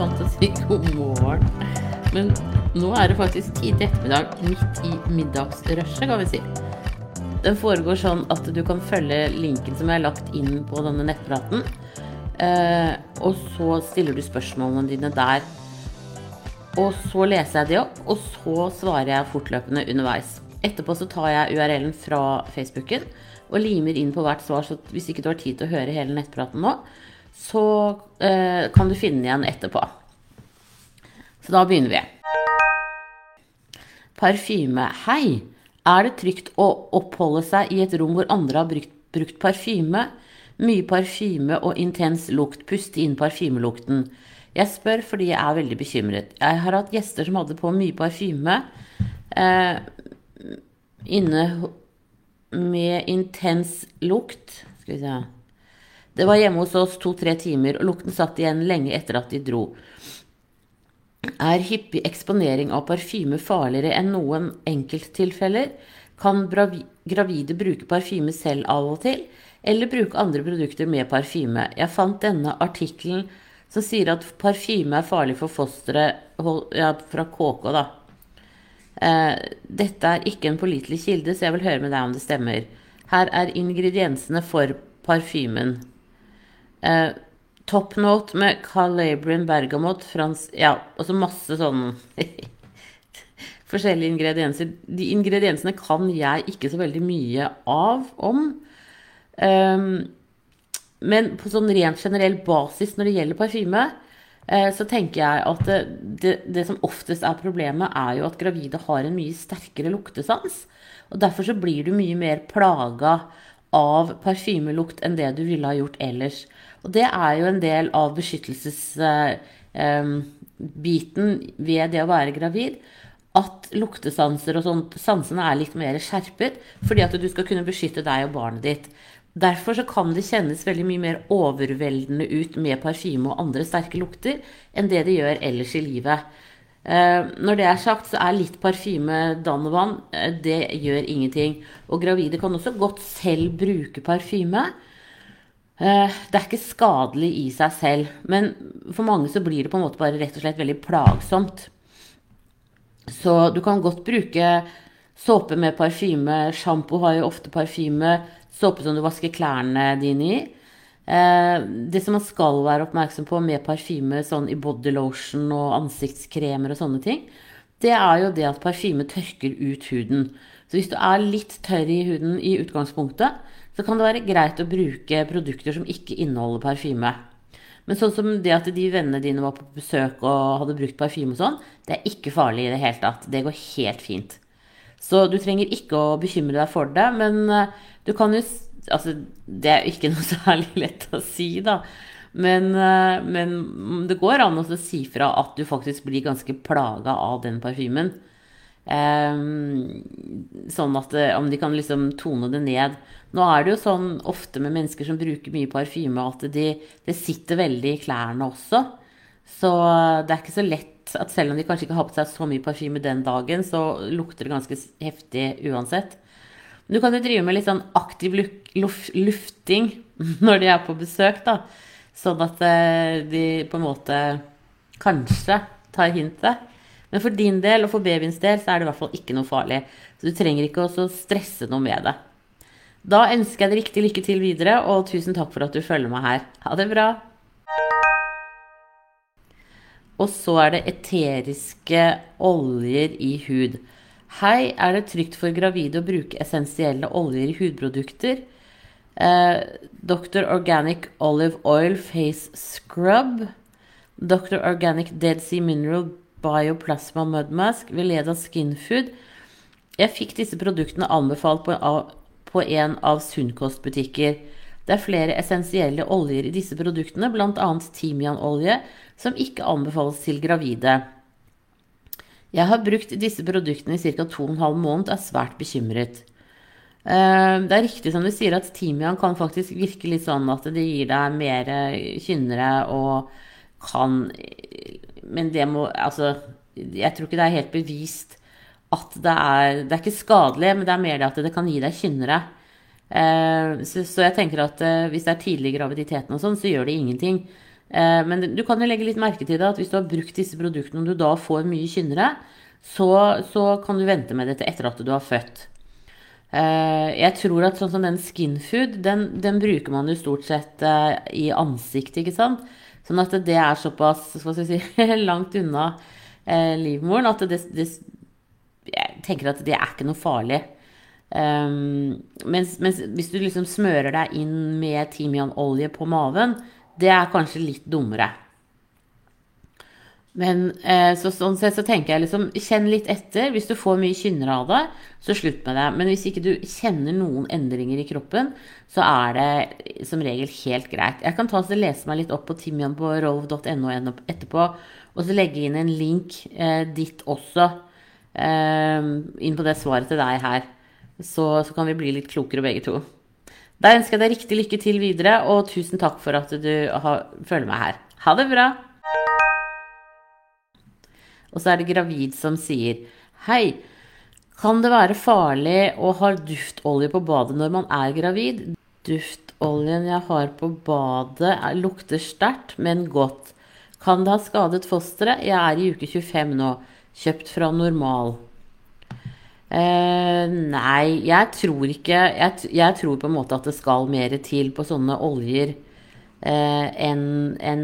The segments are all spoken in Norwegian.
vant til å si god morgen. Men nå er det faktisk tidlig ettermiddag, midt i middagsrushet, kan vi si. Den foregår sånn at du kan følge linken som jeg har lagt inn på denne nettpraten. Eh, og så stiller du spørsmålene dine der. Og så leser jeg de opp, og så svarer jeg fortløpende underveis. Etterpå så tar jeg URL-en fra Facebooken og limer inn på hvert svar, så hvis ikke du har tid til å høre hele nettpraten nå, så eh, kan du finne igjen etterpå. Så da begynner vi. Parfyme. Hei! Er det trygt å oppholde seg i et rom hvor andre har brukt, brukt parfyme? Mye parfyme og intens lukt. Puste inn parfymelukten. Jeg spør fordi jeg er veldig bekymret. Jeg har hatt gjester som hadde på mye parfyme eh, inne med intens lukt. Skal vi se Det var hjemme hos oss to-tre timer, og lukten satt igjen lenge etter at de dro. Er hyppig eksponering av parfyme farligere enn noen enkelttilfeller? Kan gravide bruke parfyme selv av og til, eller bruke andre produkter med parfyme? Jeg fant denne artikkelen som sier at parfyme er farlig for fosteret ja, fra KK, da. Eh, dette er ikke en pålitelig kilde, så jeg vil høre med deg om det stemmer. Her er ingrediensene for parfymen. Eh, top note med Calabrian bergamot, frans Ja, og så masse sånn forskjellige ingredienser. De ingrediensene kan jeg ikke så veldig mye av om. Um, men på sånn rent generell basis når det gjelder parfyme, uh, så tenker jeg at det, det, det, som oftest er problemet, er jo at gravide har en mye sterkere luktesans. Og derfor så blir du mye mer plaga av parfymelukt enn det du ville ha gjort ellers. Og det er jo en del av beskyttelsesbiten eh, ved det å være gravid. At luktesanser og sånt, sansene er litt mer skjerpet fordi at du skal kunne beskytte deg og barnet ditt. Derfor så kan det kjennes veldig mye mer overveldende ut med parfyme og andre sterke lukter enn det det gjør ellers i livet. Eh, når det er sagt, så er litt parfyme Danovan. Eh, det gjør ingenting. Og gravide kan også godt selv bruke parfyme. Eh, det er ikke skadelig i seg selv, men for mange så blir det på en måte bare rett og slett veldig plagsomt. Så du kan godt bruke såpe med parfyme. Sjampo har jo ofte parfyme såpe som du vasker klærne dine i. Eh, det som man skal være oppmerksom på med parfyme sånn i bodylotion og ansiktskremer og sånne ting, det er jo det at parfyme tørker ut huden. Så hvis du er litt tørr i huden i utgangspunktet, så kan det være greit å bruke produkter som ikke inneholder parfyme. Men sånn som det at de vennene dine var på besøk og hadde brukt parfyme og sånn, det er ikke farlig i det hele tatt. Det går helt fint. Så du trenger ikke å bekymre deg for det, men eh, du kan jo Altså, det er ikke noe særlig lett å si, da. Men, eh, men det går an å si fra at du faktisk blir ganske plaga av den parfymen. Um, sånn at eh, om de kan liksom tone det ned. Nå er det jo sånn ofte med mennesker som bruker mye parfyme, at de, det sitter veldig i klærne også. Så det er ikke så lett at selv om de kanskje ikke har på seg så mye parfyme den dagen, så lukter det ganske heftig uansett. Du kan jo drive med litt sånn aktiv lufting når de er på besøk, da. Sånn at eh, de på en måte kanskje tar hintet. Men for din del og for babyens del så er det i hvert fall ikke noe farlig. Så du trenger ikke å stresse noe med det. Da ønsker jeg deg riktig lykke til videre, og tusen takk for at du følger meg her. Ha det bra. Og så er det eteriske oljer i hud. Hei, er det trygt for gravide å bruke essensielle oljer i hudprodukter? Eh, Dr. Organic Olive Oil Face Scrub. Dr. Organic Dead Sea Mineral Bioplasma Mud Mask Veleda Skinfood. Jeg fikk disse produktene anbefalt på, en av Sunkost-butikker. Det er flere essensielle oljer i disse produktene, bl.a. timianolje, som ikke anbefales til gravide. Jeg har brukt disse produktene i ca. 2 12 måned og er svært bekymret. Eh, det er riktig som du sier at timian kan faktisk virke litt sånn at det gir deg mer kynnere og kan Men det må Altså, jeg tror ikke det er helt bevist at det er Det er ikke skadelig, men det er mer det at det kan gi deg kynnere. Eh, så, jeg tenker at eh, hvis det er tidlig graviditeten og sånn, så gjør det ingenting. Eh, men du kan jo legge litt merke til det at hvis du har brukt disse produktene og du da får mye kynnere, så, så kan du vente med dette etter at du har født. Eh, jeg tror at sånn som den skinfood, den, den bruker man jo stort sett eh, i ansiktet, ikke sant. Sånn at det er såpass si, langt unna livmoren at det, det, jeg tenker at det er ikke noe farlig. Um, mens, mens, hvis du liksom smører deg inn med timianolje på maven, det er kanskje litt dummere. Men eh, så, sånn sett så tenker jeg liksom Kjenn litt etter. Hvis du får mye kynnere av det, så slutt med det. Men hvis ikke du kjenner noen endringer i kroppen, så er det som regel helt greit. Jeg kan ta og lese meg litt opp på timian på rov.no etterpå, og så legge inn en link eh, ditt også. Eh, inn på det svaret til deg her. Så, så kan vi bli litt klokere begge to. Da ønsker jeg deg riktig lykke til videre, og tusen takk for at du følger meg her. Ha det bra! Og så er det gravid som sier Hei, kan det være farlig å ha duftolje på badet når man er gravid? Duftoljen jeg har på badet lukter sterkt, men godt. Kan det ha skadet fosteret? Jeg er i uke 25 nå. Kjøpt fra Normal. Eh, nei, jeg tror ikke jeg, jeg, tror på en måte at det skal mer til på sånne oljer eh, enn en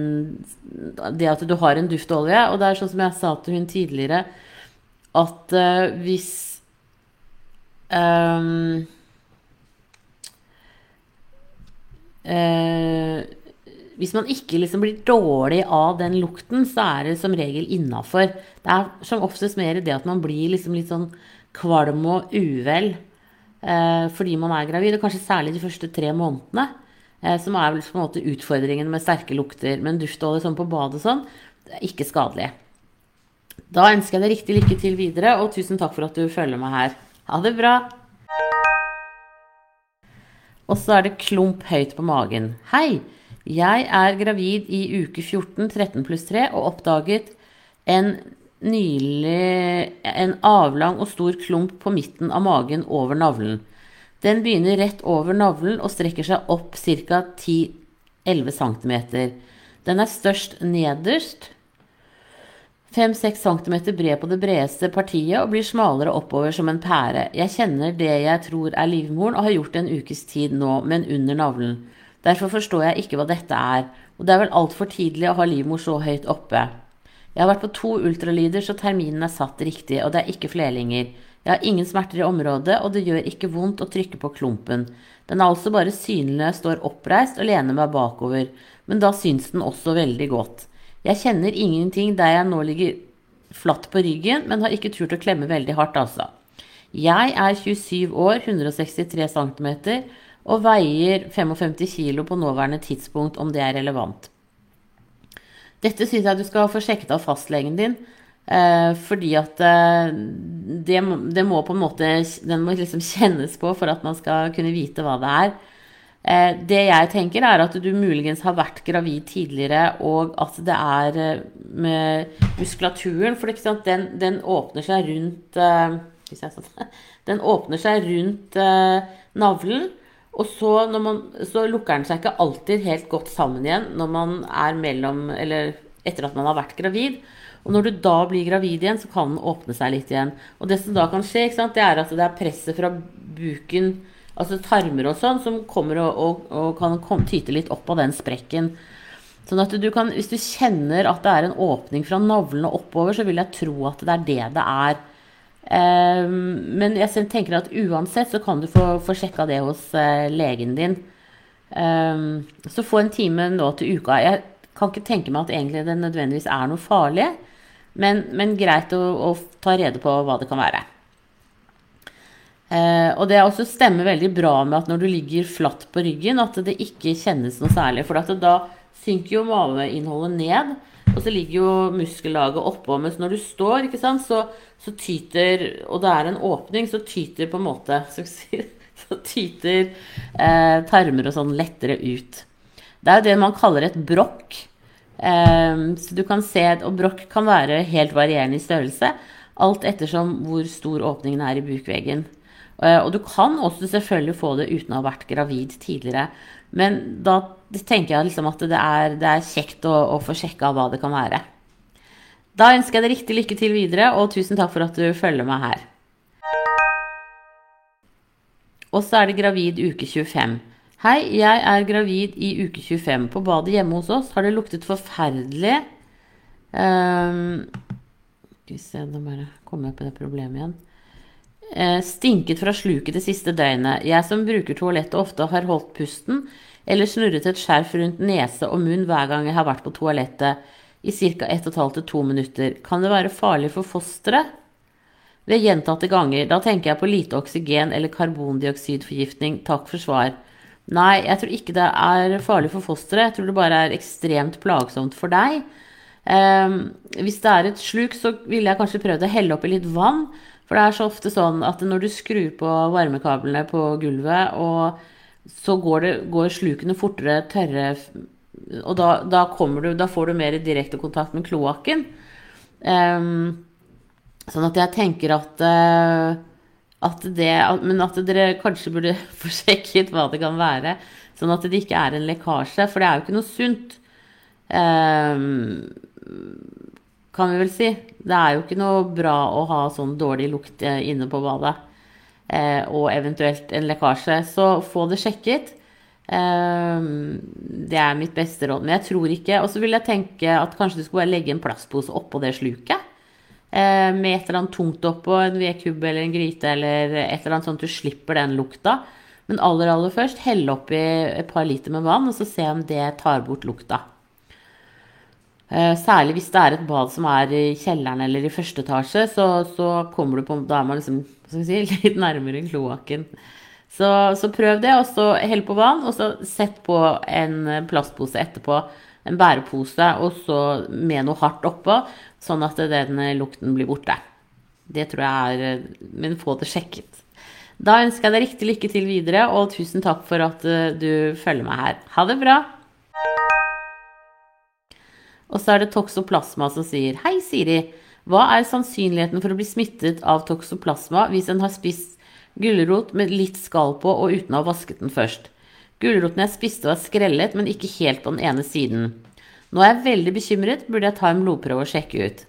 det at du har en duftolje. Og det er sånn som jeg sa til hun tidligere, at eh, hvis um, hvis man ikke liksom blir dårlig av den lukten, så er det som regel innafor. Det er som oftest mer det at man blir liksom litt sånn kvalm og uvel eh, fordi man er gravid, og kanskje særlig de første tre månedene. Eh, som er på en måte utfordringen med sterke lukter. Men duftolje sånn på badet sånn, det er ikke skadelig. Da ønsker jeg deg riktig lykke til videre, og tusen takk for at du følger meg her. Ha det bra! Og så er det klump høyt på magen. Hei! Jeg er gravid i uke 14, 13 pluss 3, og oppdaget en nylig en avlang og stor klump på midten av magen over navlen. Den begynner rett over navlen og strekker seg opp ca. 10-11 cm. Den er størst nederst, 5-6 cm bred på det bredeste partiet og blir smalere oppover som en pære. Jeg kjenner det jeg tror er livmoren og har gjort det en ukes tid nå, men under navlen. Derfor forstår jeg ikke hva dette er, og det er vel altfor tidlig å ha livmor så høyt oppe. Jeg har vært på to ultralyder, så terminen er satt riktig, og det er ikke flerlinger. Jeg har ingen smerter i området, og det gjør ikke vondt å trykke på klumpen. Den er altså bare synlig står oppreist og lener meg bakover, men da syns den også veldig godt. Jeg kjenner ingenting der jeg nå ligger flatt på ryggen, men har ikke turt å klemme veldig hardt, altså. Jeg er 27 år, 163 cm, og veier 55 kg på nåværende tidspunkt, om det er relevant. Dette syns jeg du skal få sjekket av fastlegen din. Eh, fordi at eh, det, det, må på en måte Den må liksom kjennes på for at man skal kunne vite hva det er. Eh, det jeg tenker, er at du muligens har vært gravid tidligere, og at det er eh, med muskulaturen For den, den, åpner seg rundt eh, Den åpner seg rundt eh, navlen. Og så, man, så, lukker den seg ikke alltid helt godt sammen igjen når man er mellom Eller etter at man har vært gravid. Og når du da blir gravid igjen, så kan den åpne seg litt igjen. Og det som da kan skje, sant, det er at det er presset fra buken, altså tarmer og sånn, som kommer og, og, og kan komme, tyte litt opp av den sprekken. Sånn at du kan, Hvis du kjenner at det er en åpning fra navlen og oppover, så vil jeg tro at det er det det er. Ehm, men jeg tenker at uansett så kan du få, få sjekka det hos uh, legen din. Um, så få en time nå til uka. Jeg kan ikke tenke meg at egentlig det nødvendigvis er noe farlig, men, men greit å, å, ta rede på hva det kan være. Uh, og det også stemmer veldig bra med at når du ligger flatt på ryggen, at det ikke kjennes noe særlig. For da synker jo maveinnholdet ned. Og så ligger jo muskellaget oppå. Mens når du står, sant, så, så, tyter Og det er en åpning, så tyter på en måte Så, så tyter eh, tarmer og sånn lettere ut. Det er jo det man kaller et brokk. Eh, så du kan se Og brokk kan være helt varierende i størrelse. Alt ettersom hvor stor åpningen er i bukveggen. Eh, og du kan også selvfølgelig få det uten å ha vært gravid tidligere. Men da tenker jeg liksom at det er, det er kjekt å, å få sjekka hva det kan være. Da ønsker jeg deg riktig lykke til videre, og tusen takk for at du følger meg her. Og så er det gravid uke 25. Hei, jeg er gravid i uke 25. På badet hjemme hos oss har det luktet forferdelig um, Skal vi se, nå bare kommer jeg på det problemet igjen. Uh, stinket fra sluket det siste døgnet. Jeg som bruker toalettet ofte har holdt pusten eller snurret et skjerf rundt nese og munn hver gang jeg har vært på toalettet i ca. 1 12 til 2 minutter. Kan det være farlig for fosteret? Ved gjentatte ganger. Da tenker jeg på lite oksygen eller karbondioksidforgiftning. Takk for svar. Nei, jeg tror ikke det er farlig for fosteret. Jeg tror det bare er ekstremt plagsomt for deg. Eh, hvis det er et sluk, så ville jeg kanskje prøvd å helle oppi litt vann. For det er så ofte sånn at når du skrur på varmekablene på gulvet, og så går, det, går slukene fortere tørre Og da, da, du, da, får du mer direkte kontakt med kloakken. Um, Sånn at jeg tenker at, uh, at det Men at dere kanskje burde få sjekket hva det kan være. Sånn at det ikke er en lekkasje. For det er jo ikke noe sunt. Um, kan vi vel si. Det er jo ikke noe bra å ha sånn dårlig lukt eh, inne på badet. Eh, og eventuelt en lekkasje. Så få det sjekket. Eh, det er mitt beste råd. Men jeg tror ikke Og så vil jeg tenke at kanskje du skulle legge en plastpose oppå det sluket. Eh, med et eller annet tungt oppå, en vedkubbe eller en gryte eller et eller annet sånn at du slipper den lukta. Men aller, aller først helle oppi et par liter med vann, og så se om det tar bort lukta. Eh, særlig hvis det er et bad som er i kjelleren eller i første etasje, så, så kommer du på Da er man liksom si, litt nærmere kloakken. Så, så, prøv det, og så hell på vann, og så sett på en plastpose etterpå. En bærepose, og så med noe hardt oppå, sånn at den lukten blir borte. Det tror jeg er Men få det sjekket. Da ønsker jeg deg riktig lykke til videre, og tusen takk for at eh, du følger meg her. Ha det bra! Og så er det toksoplasma som sier Hei, Siri. Hva er sannsynligheten for å bli smittet av toksoplasma hvis en har spist gulrot med litt skall på og uten å ha vasket den først? Gulroten jeg spiste var skrellet, men ikke helt på den ene siden. Nå er jeg veldig bekymret, burde jeg ta en blodprøve og sjekke ut?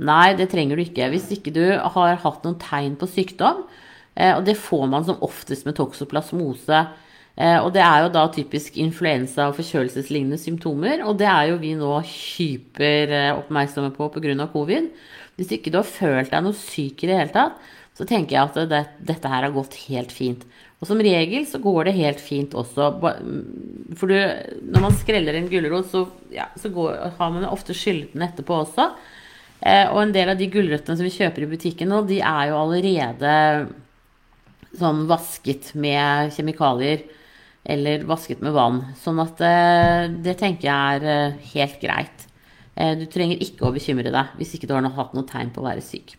Nei, det trenger du ikke. Hvis ikke du har hatt noen tegn på sykdom, eh, og det får man som oftest med toksoplasmose, og det er jo da typisk influensa og forkjølelseslignende symptomer, og det er jo vi nå hyper eh, på pga. covid. Hvis ikke du har følt deg noe syk i det hele tatt, så tenker jeg at det, dette her har gått helt fint. Og som regel så går det helt fint også. For du, når man skreller en gulrot, så, ja, så går, har man ofte skyllet den etterpå også. Eh, og en del av de gulrøttene som vi kjøper i butikken nå, de er jo allerede sånn vasket med kjemikalier. Eller vasket med vann. Sånn at eh, det tenker jeg er eh, helt greit. Eh, du trenger ikke å bekymre deg hvis ikke du har hatt noe tegn på å være syk.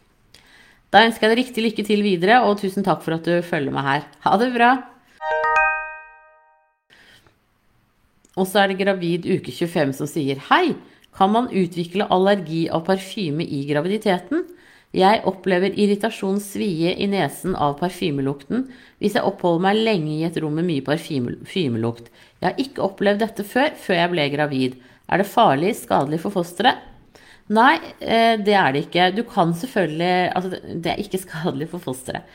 Da ønsker jeg deg riktig lykke til videre, og tusen takk for at du følger meg her. Ha det bra! Og så er det gravid uke 25 som sier Hei, kan man utvikle allergi av parfyme i graviditeten? Jeg opplever irritasjon, svie i nesen av parfymelukten hvis jeg oppholder meg lenge i et rom med mye parfymelukt. Jeg har ikke opplevd dette før, før jeg ble gravid. Er det farlig, skadelig for fosteret? Nei, eh, det er det ikke. Du kan selvfølgelig Altså, det er ikke skadelig for fosteret.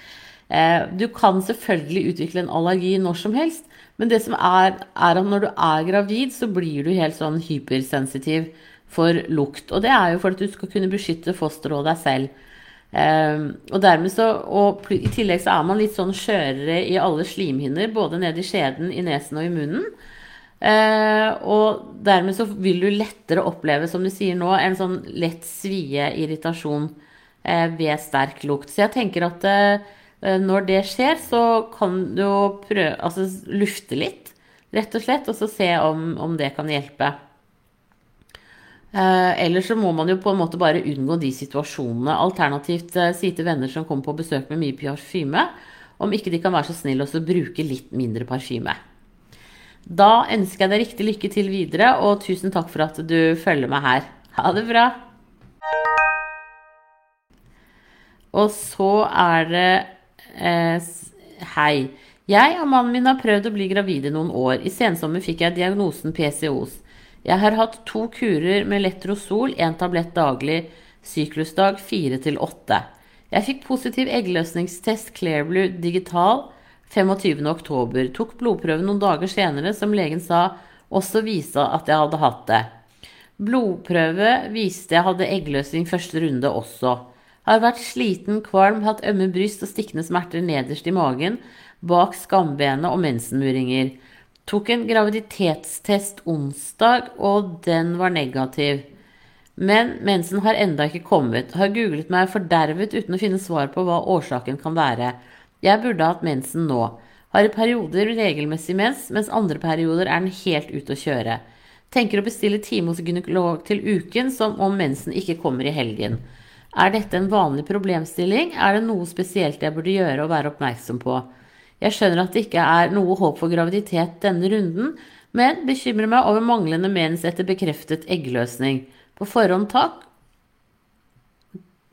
Eh, du kan selvfølgelig utvikle en allergi når som helst, men det som er, er at når du er gravid, så blir du helt sånn hypersensitiv for lukt. Og det er jo for at du skal kunne beskytte fosteret og deg selv. Um, og så, og I tillegg så er man litt sånn skjørere i alle slimhinner, både nede i skjeden, i nesen og i munnen. Eh, og dermed så vil du lettere oppleve, som du sier nå, en sånn lett svie, irritasjon eh, ved sterk lukt. Så jeg tenker at eh, når det skjer, så kan du prøve Altså lufte litt, rett og slett, og så se om, om det kan hjelpe. Eh, Eller så må man jo på en måte bare unngå de situasjonene. Alternativt eh, si til venner som kommer på besøk med mye parfyme, om ikke de kan være så snille å bruke litt mindre parfyme. Da ønsker jeg deg riktig lykke til videre, og tusen takk for at du følger meg her. Ha det bra! Og så er det eh, Hei. Jeg og mannen min har prøvd å bli gravid i noen år. I sensommer fikk jeg diagnosen PCOS. Jeg har hatt to kurer med Letrosol, én tablett daglig, syklusdag 4 til 8. Jeg fikk positiv eggløsningstest Clearblue digital 25.10. Tok blodprøve noen dager senere, som legen sa også viste at jeg hadde hatt det. Blodprøve viste jeg hadde eggløsning første runde også. Har vært sliten, kvalm, hatt ømme bryst og stikkende smerter nederst i magen, bak skambenet og mensenmuringer. Tok en graviditetstest onsdag, og den var negativ. Men mensen har enda ikke kommet. Har googlet meg fordervet uten å finne svar på hva årsaken kan være. Jeg burde hatt mensen nå. Har i perioder regelmessig mens, mens andre perioder er den helt ute å kjøre. Tenker å bestille time hos gynekolog til uken som om mensen ikke kommer i helgen. Er dette en vanlig problemstilling? Er det noe spesielt jeg burde gjøre og være oppmerksom på? Jeg skjønner at det ikke er noe håp for graviditet denne runden, men bekymrer meg over manglende mens etter bekreftet eggløsning. På forhånd takk.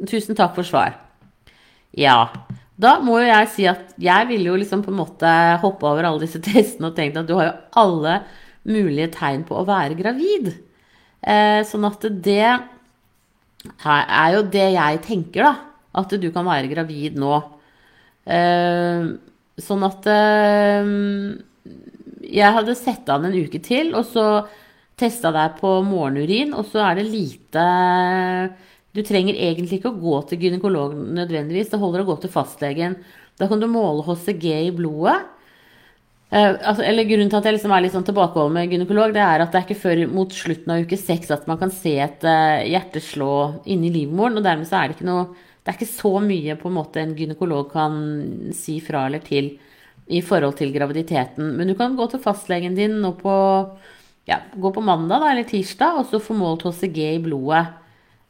Tusen takk for svar. Ja, da må jo jeg si at jeg ville jo liksom på en måte hoppe over alle disse testene og tenkt at du har jo alle mulige tegn på å være gravid. Eh, sånn at det er jo det jeg tenker, da. At du kan være gravid nå. Uh, sånn at uh, Jeg hadde sett an en uke til, og så testa deg på morgenurin, og så er det lite Du trenger egentlig ikke å gå til gynekolog nødvendigvis. Det holder å gå til fastlegen. Da kan du måle HCG i blodet. Uh, altså, eller Grunnen til at jeg liksom er litt sånn tilbakeholden med gynekolog, det er at det er ikke før mot slutten av uke seks at man kan se et uh, hjerte slå inni livmoren. og Dermed så er det ikke noe Det er ikke så mye på en måte en gynekolog kan si fra eller til i forhold til graviditeten. Men du kan gå til fastlegen din nå på ja, gå på mandag da, eller tirsdag og så få målt HCG i blodet.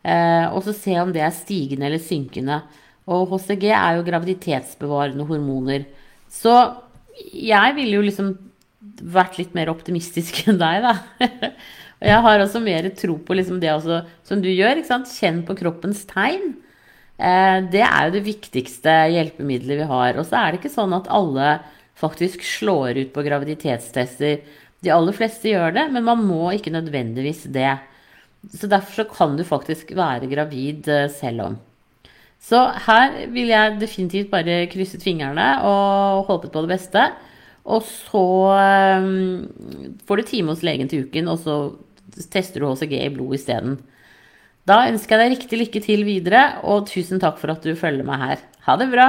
Eh, og så se om det er stigende eller synkende. Og HCG er jo graviditetsbevarende hormoner. Så jeg ville jo liksom vært litt mer optimistisk enn deg, da. Og jeg har også mer tro på liksom det også, som du gjør. Kjenn på kroppens tegn. Eh, det er jo det viktigste hjelpemiddelet vi har. Og så er det ikke sånn at alle faktisk slår ut på graviditetstester. De aller fleste gjør det, men man må ikke nødvendigvis det. Så derfor så kan du faktisk være gravid eh, selv om. Så her vil jeg definitivt bare krysset fingrene og håpet på det beste. Og så um, får du time hos legen til uken, og så tester du HCG i blod isteden. Da ønsker jeg deg riktig lykke til videre, og tusen takk for at du følger meg her. Ha det bra!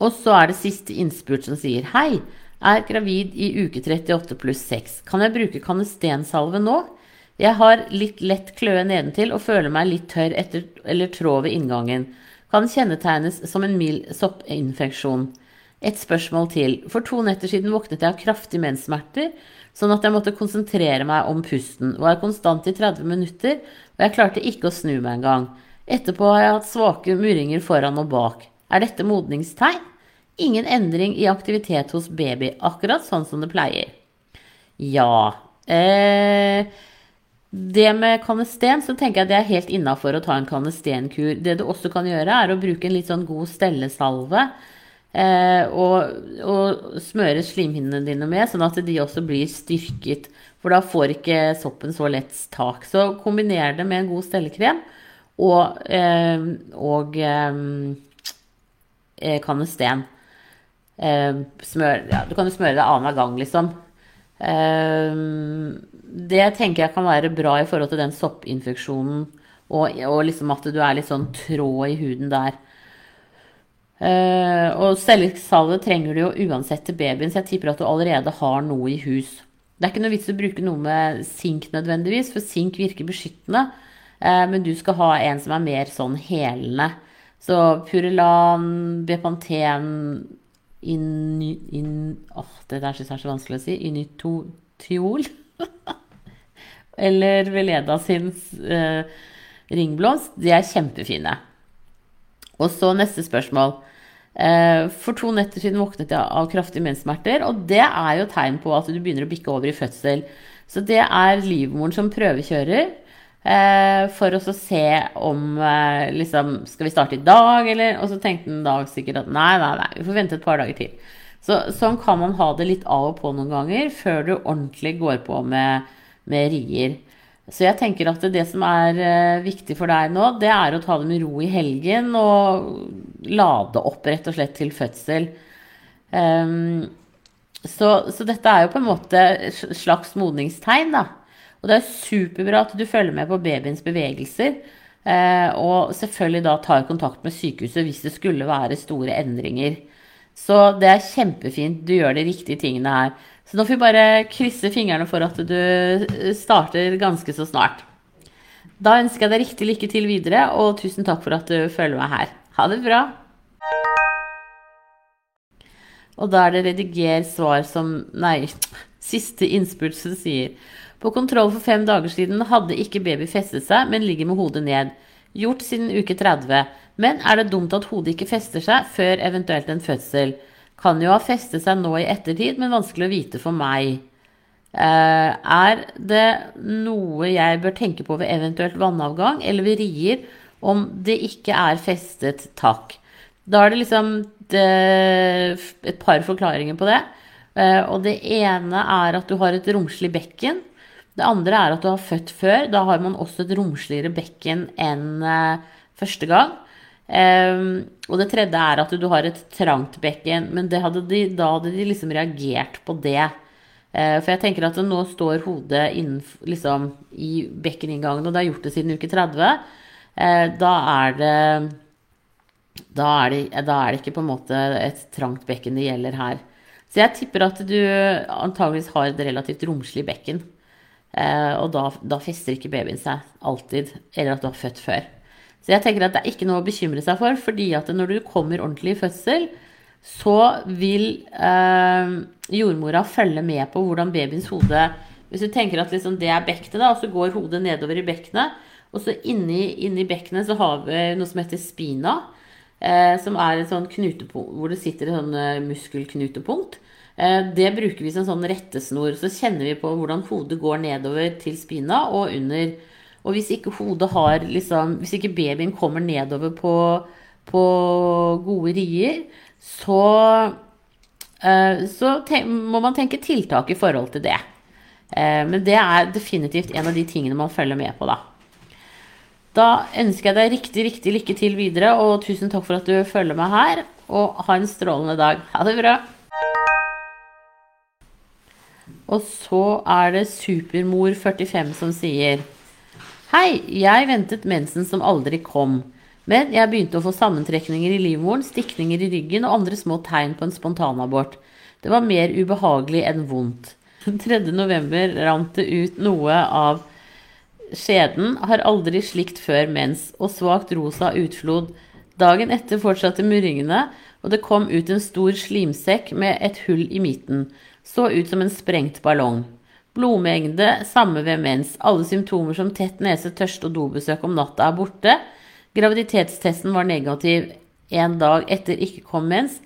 Og så er det siste innspurt som sier Hei, er gravid i uke 38 pluss 6. Kan jeg bruke kanestensalve nå? Jeg har litt lett kløe nedentil og føler meg litt tørr etter, eller trå ved inngangen. Kan kjennetegnes som en mild soppinfeksjon. Et spørsmål til. For to netter siden våknet jeg av kraftige menssmerter, sånn at jeg måtte konsentrere meg om pusten. Var konstant i 30 minutter, og jeg klarte ikke å snu meg engang. Etterpå har jeg hatt svake murringer foran og bak. Er dette modningstegn? Ingen endring i aktivitet hos baby, akkurat sånn som det pleier. Ja. Eh, det med kanesten, så tenker jeg det er helt innafor å ta en kanestenkur. Det du også kan gjøre, er å bruke en litt sånn god stellesalve. Eh, og, og, smøre slimhinnene dine med, sånn at de også blir styrket. For da får ikke soppen så lett tak. Så kombiner det med en god stellekrem og, eh, og eh, eh kanesten. Eh, smør, ja, du kan jo smøre det annenhver gang, liksom. Eh, det tenker jeg kan være bra i forhold til den soppinfeksjonen. Og, og liksom at du er litt sånn trå i huden der. Uh, og cellesalve trenger du jo uansett til babyen, så jeg tipper at du allerede har noe i hus. Det er ikke noe vits å bruke noe med sink nødvendigvis, for sink virker beskyttende. Uh, men du skal ha en som er mer sånn helende. Så Purelan, Bepanten in, in, oh, Det syns jeg er så vanskelig å si. Inytotiol. eller Veleda sin eh, ringblomst, de er kjempefine. Og så neste spørsmål. Eh, for to netter siden våknet jeg av kraftige menssmerter, og det er jo tegn på at du begynner å bikke over i fødsel. Så det er livmoren som prøvekjører. Eh, for å se om eh, liksom Skal vi starte i dag, eller? Og så tenkte han da sikkert at nei, nei, nei, vi får vente et par dager til. Så, sånn kan man ha det litt av og på noen ganger før du ordentlig går på med, med rier. Så jeg tenker at det som er uh, viktig for deg nå, det er å ta det med ro i helgen og lade opp rett og slett til fødsel. Um, så, så, dette er jo på en måte slags modningstegn, da. Og det er superbra at du følger med på babyens bevegelser. Uh, og selvfølgelig da tar kontakt med sykehuset hvis det skulle være store endringer. Så det er kjempefint. Du gjør de riktige tingene her. Så nå får vi bare krysse fingrene for at du starter ganske så snart. Da ønsker jeg deg riktig lykke til videre, og tusen takk for at du følger meg her. Ha det bra. Og da er det rediger svar som Nei, siste innspurt som sier På kontroll for fem dager siden hadde ikke baby festet seg, men ligger med hodet ned. Gjort siden uke 30. Men er det dumt at hodet ikke fester seg før eventuelt en fødsel? Kan jo ha festet seg nå i ettertid, men vanskelig å vite for meg. Uh, er det noe jeg bør tenke på ved eventuelt vannavgang eller ved rier om det ikke er festet tak? Da er det liksom det, et par forklaringer på det. Uh, og det ene er at du har et romslig bekken. Det andre er at du har født før. Da har man også et romsligere bekken enn uh, første gang. Um, og det tredje er at du har et trangt bekken. Men hadde de, da hadde de liksom reagert på det. Uh, for jeg tenker at nå står hodet innenfor, liksom, i bekkeninngangen, og det har gjort det siden uke 30. Uh, da er det da er, det, da er det ikke på en måte et trangt bekken det gjelder her. Så jeg tipper at du antageligvis har et relativt romslig bekken. Uh, og da, da fester ikke babyen seg alltid. Eller at du har født før. Så jeg tenker at det er ikke noe å bekymre seg for, fordi at når du kommer ordentlig i fødsel, så vil eh, jordmora følge med på hvordan babyens hode Hvis du tenker at liksom det er bekkenet, og så går hodet nedover i bekkenet, og så inni, inni bekkenet så har vi noe som heter spina, eh, som er en sånn knutepunkt hvor det sitter et sånn eh, muskelknutepunkt. Eh, det bruker vi som sånn rettesnor. Så kjenner vi på hvordan hodet går nedover til spina og under og hvis ikke hodet har liksom Hvis ikke babyen kommer nedover på, på gode rier, så, uh, så må man tenke tiltak i forhold til det. Uh, men det er definitivt en av de tingene man følger med på, da. Da ønsker jeg deg riktig, riktig lykke til videre, og tusen takk for at du følger meg her. Og ha en strålende dag. Ha det bra. Og så er det Supermor45 som sier Hei, jeg ventet mensen som aldri kom. Men jeg begynte å få sammentrekninger i livmoren, stikninger i ryggen og andre små tegn på en spontanabort. Det var mer ubehagelig enn vondt. 3. november rant det ut noe av skjeden, har aldri slikt før mens, og svakt rosa utflod. Dagen etter fortsatte murringene, og det kom ut en stor slimsekk med et hull i midten. Så ut som en sprengt ballong. Blodmengde, samme ved mens. Alle symptomer som tett nese, tørste og dobesøk om natta er borte. Graviditetstesten var negativ en dag etter ikke kom mens,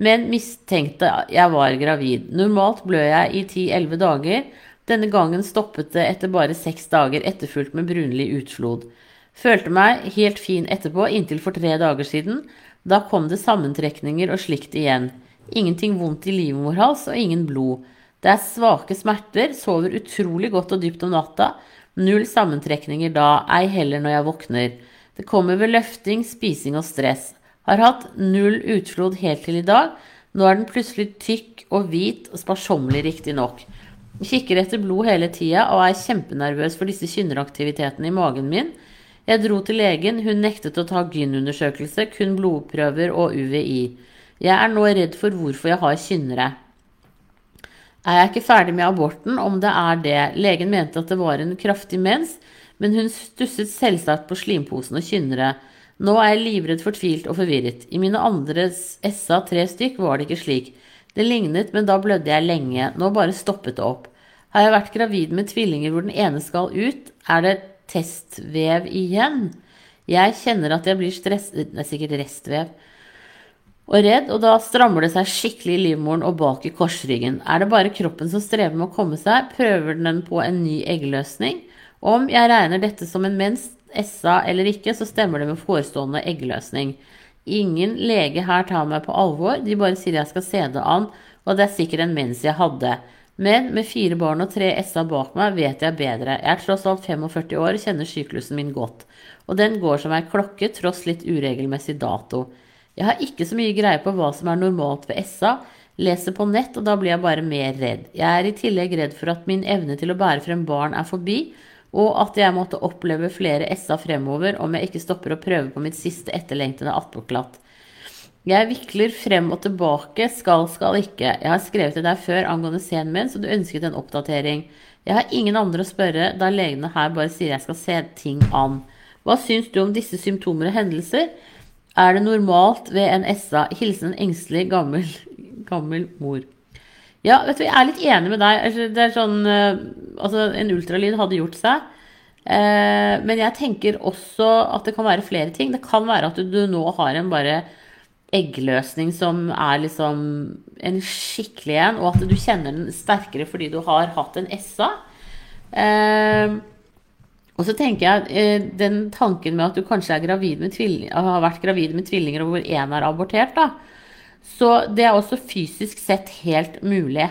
men mistenkte jeg var gravid. Normalt blør jeg i 10-11 dager. Denne gangen stoppet det etter bare seks dager, etterfulgt med brunlig utflod. Følte meg helt fin etterpå, inntil for tre dager siden. Da kom det sammentrekninger og slikt igjen. Ingenting vondt i livmorhals og ingen blod. Det er svake smerter, sover utrolig godt og dypt om natta. Null sammentrekninger da, ei heller når jeg våkner. Det kommer ved løfting, spising og stress. Har hatt null utflod helt til i dag. Nå er den plutselig tykk og hvit og sparsommelig, riktignok. Kikker etter blod hele tida og er kjempenervøs for disse kynneraktivitetene i magen min. Jeg dro til legen, hun nektet å ta gynundersøkelse, kun blodprøver og UVI. Jeg er nå redd for hvorfor jeg har kynnere. Er jeg ikke ferdig med aborten om det er det? Legen mente at det var en kraftig mens, men hun stusset selvsagt på slimposen og kynnere. Nå er jeg livredd, fortvilt og forvirret. I mine andre SA tre stykk var det ikke slik. Det lignet, men da blødde jeg lenge. Nå bare stoppet det opp. Har jeg vært gravid med tvillinger hvor den ene skal ut? Er det testvev igjen? Jeg kjenner at jeg blir stresset Det er sikkert restvev og redd, og da strammer det seg skikkelig i livmoren og bak i korsryggen. Er det bare kroppen som strever med å komme seg, prøver den på en ny eggløsning, Om jeg regner dette som en mens, SA eller ikke, så stemmer det med forestående eggløsning. Ingen lege her tar meg på alvor, de bare sier jeg skal se det an, og det er sikkert en mens jeg hadde. Men med fire barn og tre SA bak meg vet jeg bedre. Jeg er tross alt 45 år og kjenner syklusen min godt. Og den går som ei klokke, tross litt uregelmessig dato. Jeg har ikke så mye greie på hva som er normalt ved SA. Leser på nett, og da blir jeg bare mer redd. Jeg er i tillegg redd for at min evne til å bære frem barn er forbi, og at jeg måtte oppleve flere SA fremover om jeg ikke stopper å prøve på mitt siste etterlengtede attpåklatt. Jeg vikler frem og tilbake, skal, skal ikke. Jeg har skrevet til deg før angående scenen min, så du ønsket en oppdatering. Jeg har ingen andre å spørre, da legene her bare sier jeg skal se ting an. Hva syns du om disse symptomer og hendelser? Er det normalt ved en SA? Hilsen en engstelig, gammel, gammel mor. Ja, vet du, jeg er litt enig med deg. Altså, det er sånn eh, Altså, en ultralyd hadde gjort seg. Eh, men jeg tenker også at det kan være flere ting. Det kan være at du nå har en bare eggløsning som er liksom en skikkelig en, og at du kjenner den sterkere fordi du har hatt en SA. Eh, og så tenker jeg eh, den tanken med at du kanskje har vært gravid med tvillinger og hvor én er abortert, da. Så det er også fysisk sett helt mulig.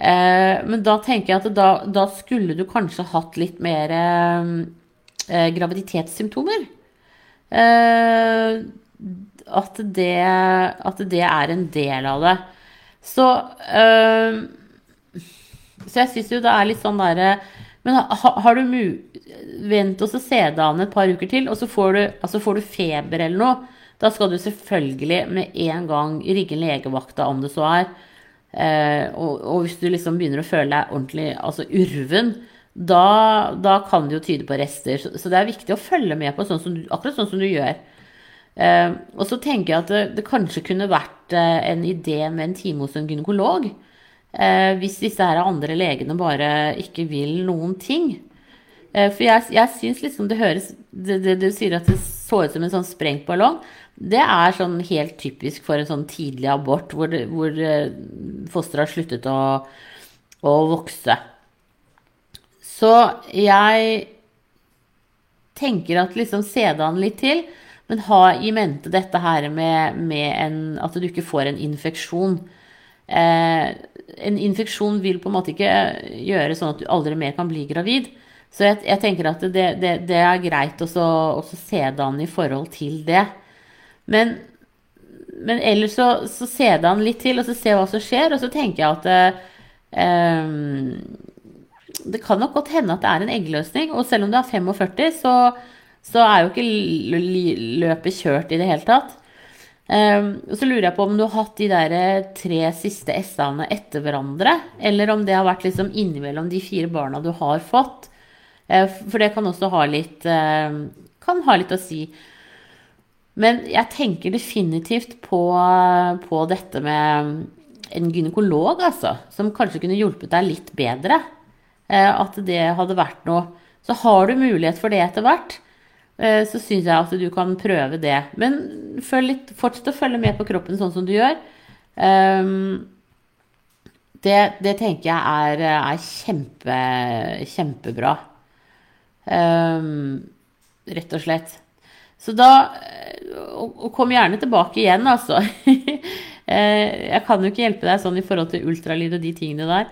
Eh, men da tenker jeg at da, da, skulle du kanskje hatt litt mer eh, graviditetssymptomer. At det, at det er en del av det. Så, så jeg syns jo det er litt sånn derre Men ha, har du mu... Vent og se deg an et par uker til, og så får, du, altså får du feber eller noe. Da skal du selvfølgelig med en gang rigge legevakta, om det så er. Eh, og, og, hvis du liksom begynner å føle deg ordentlig altså urven, da, da kan det jo tyde på rester. Så, så, det er viktig å følge med på sånn du, akkurat sånn som du gjør. Eh, og så tenker jeg at det, det kanskje kunne vært eh, en idé med en time hos en gynekolog. Uh, hvis disse her andre legene bare ikke vil noen ting. for jeg, jeg syns liksom det høres det, det, Du sier at det så ut som en sånn sprengt ballong. Det er sånn helt typisk for en sånn tidlig abort hvor, hvor fosteret har sluttet å, å vokse. Så jeg tenker at liksom se det an litt til. Men ha i mente dette her med, med en, at du ikke får en infeksjon. Eh, en infeksjon vil på en måte ikke gjøre sånn at du aldri mer kan bli gravid. Så jeg, jeg tenker at det, det, det er greit å se det an i forhold til det. Men, men ellers så, så se det an litt til, og så se hva som skjer. Og så tenker jeg at eh, det kan nok godt hende at det er en eggløsning. Og selv om du er 45, så så er jo ikke løpet kjørt i det hele tatt. Um, og så lurer jeg på om du har hatt de der eh, tre siste S-ene etter hverandre, eller om det har vært liksom innimellom de fire barna du har fått. Uh, for det kan også ha litt uh, Kan ha litt å si. Men jeg tenker definitivt på, på dette med en gynekolog, altså. Som kanskje kunne hjulpet deg litt bedre. Uh, at det hadde vært noe. Så har du mulighet for det etter hvert. Eh, så syns jeg at du kan prøve det. Men litt, fortsett å følge med på kroppen sånn som du gjør. Um, det, det, tenker jeg er, er kjempe, kjempebra. Um, rett og slett. Så da Og, og kom gjerne tilbake igjen, altså. Eh, jeg kan jo ikke hjelpe deg sånn i forhold til ultralyd og de tingene der.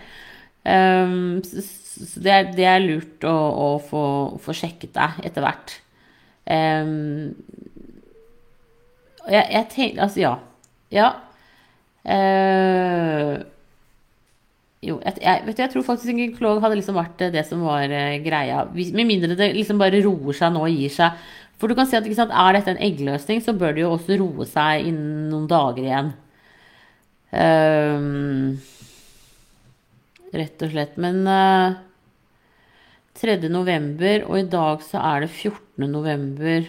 Så, så det, er, det, er, lurt å, å få, få sjekket deg etter hvert. Um, jeg, jeg tenker Altså, ja. Ja. Uh, jo, jeg, jeg, vet du, jeg tror faktisk en gynekolog hadde liksom vært det som var uh, greia. Med mindre det liksom bare roer seg nå og gir seg. For du kan si at sant, er dette en eggløsning, så bør det jo også roe seg innen noen dager igjen. Um, rett og slett. Men uh, 3. november, og i dag så er det 14. november.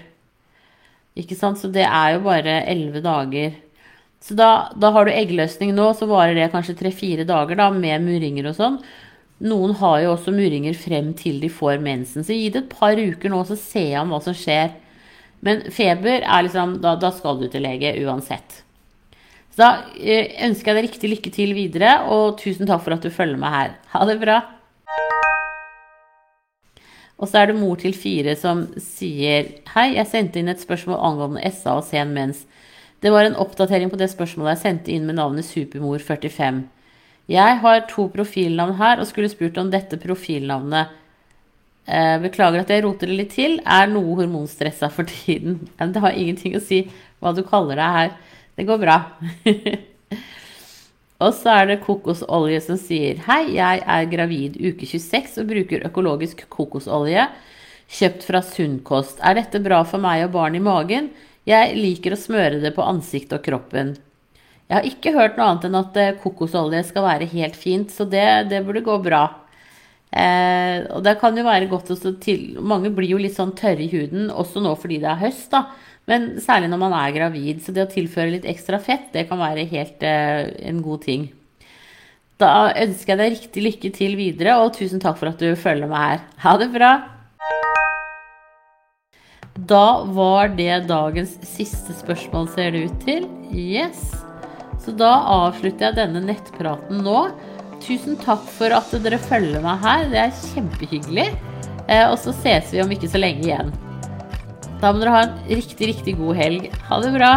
Ikke sant? Så det er jo bare 11 dager. Så da, da har du eggløsning nå, så varer det kanskje 3-4 dager da, med murringer og sånn. Noen har jo også murringer frem til de får mensen. Så gi det et par uker nå, så ser om hva som skjer. Men feber er liksom Da, da skal du til lege uansett. Så da eh, ønsker jeg deg riktig lykke til videre, og tusen takk for at du følger meg her. Ha det bra. Og så er det mor til fire som sier Hei, jeg sendte inn et spørsmål angående SA og sen mens. Det var en oppdatering på det spørsmålet jeg sendte inn med navnet Supermor45. Jeg har to profilnavn her og skulle spurt om dette profilnavnet eh, Beklager at jeg roter det litt til. Er noe hormonstressa for tiden? Det har ingenting å si hva du kaller deg her. Det går bra. og så er det kokosolje som sier Hei, jeg er gravid uke 26 og bruker økologisk kokosolje kjøpt fra Sunnkost. Er dette bra for meg og barn i magen? Jeg liker å smøre det på ansiktet og kroppen. Jeg har ikke hørt noe annet enn at eh, kokosolje skal være helt fint, så det, det burde gå bra. Eh, og det kan jo være godt å til Mange blir jo litt sånn tørre i huden, også nå fordi det er høst, da. Men særlig når man er gravid. Så det å tilføre litt ekstra fett, det kan være helt eh, en god ting. Da ønsker jeg deg riktig lykke til videre, og tusen takk for at du følger meg her. Ha det bra! Da var det dagens siste spørsmål, ser det ut til. Yes. Så da avslutter jeg denne nettpraten nå. Tusen takk for at dere følger meg her. Det er kjempehyggelig. Eh, og så ses vi om ikke så lenge igjen. Da må dere ha en riktig, riktig god helg. Ha det bra.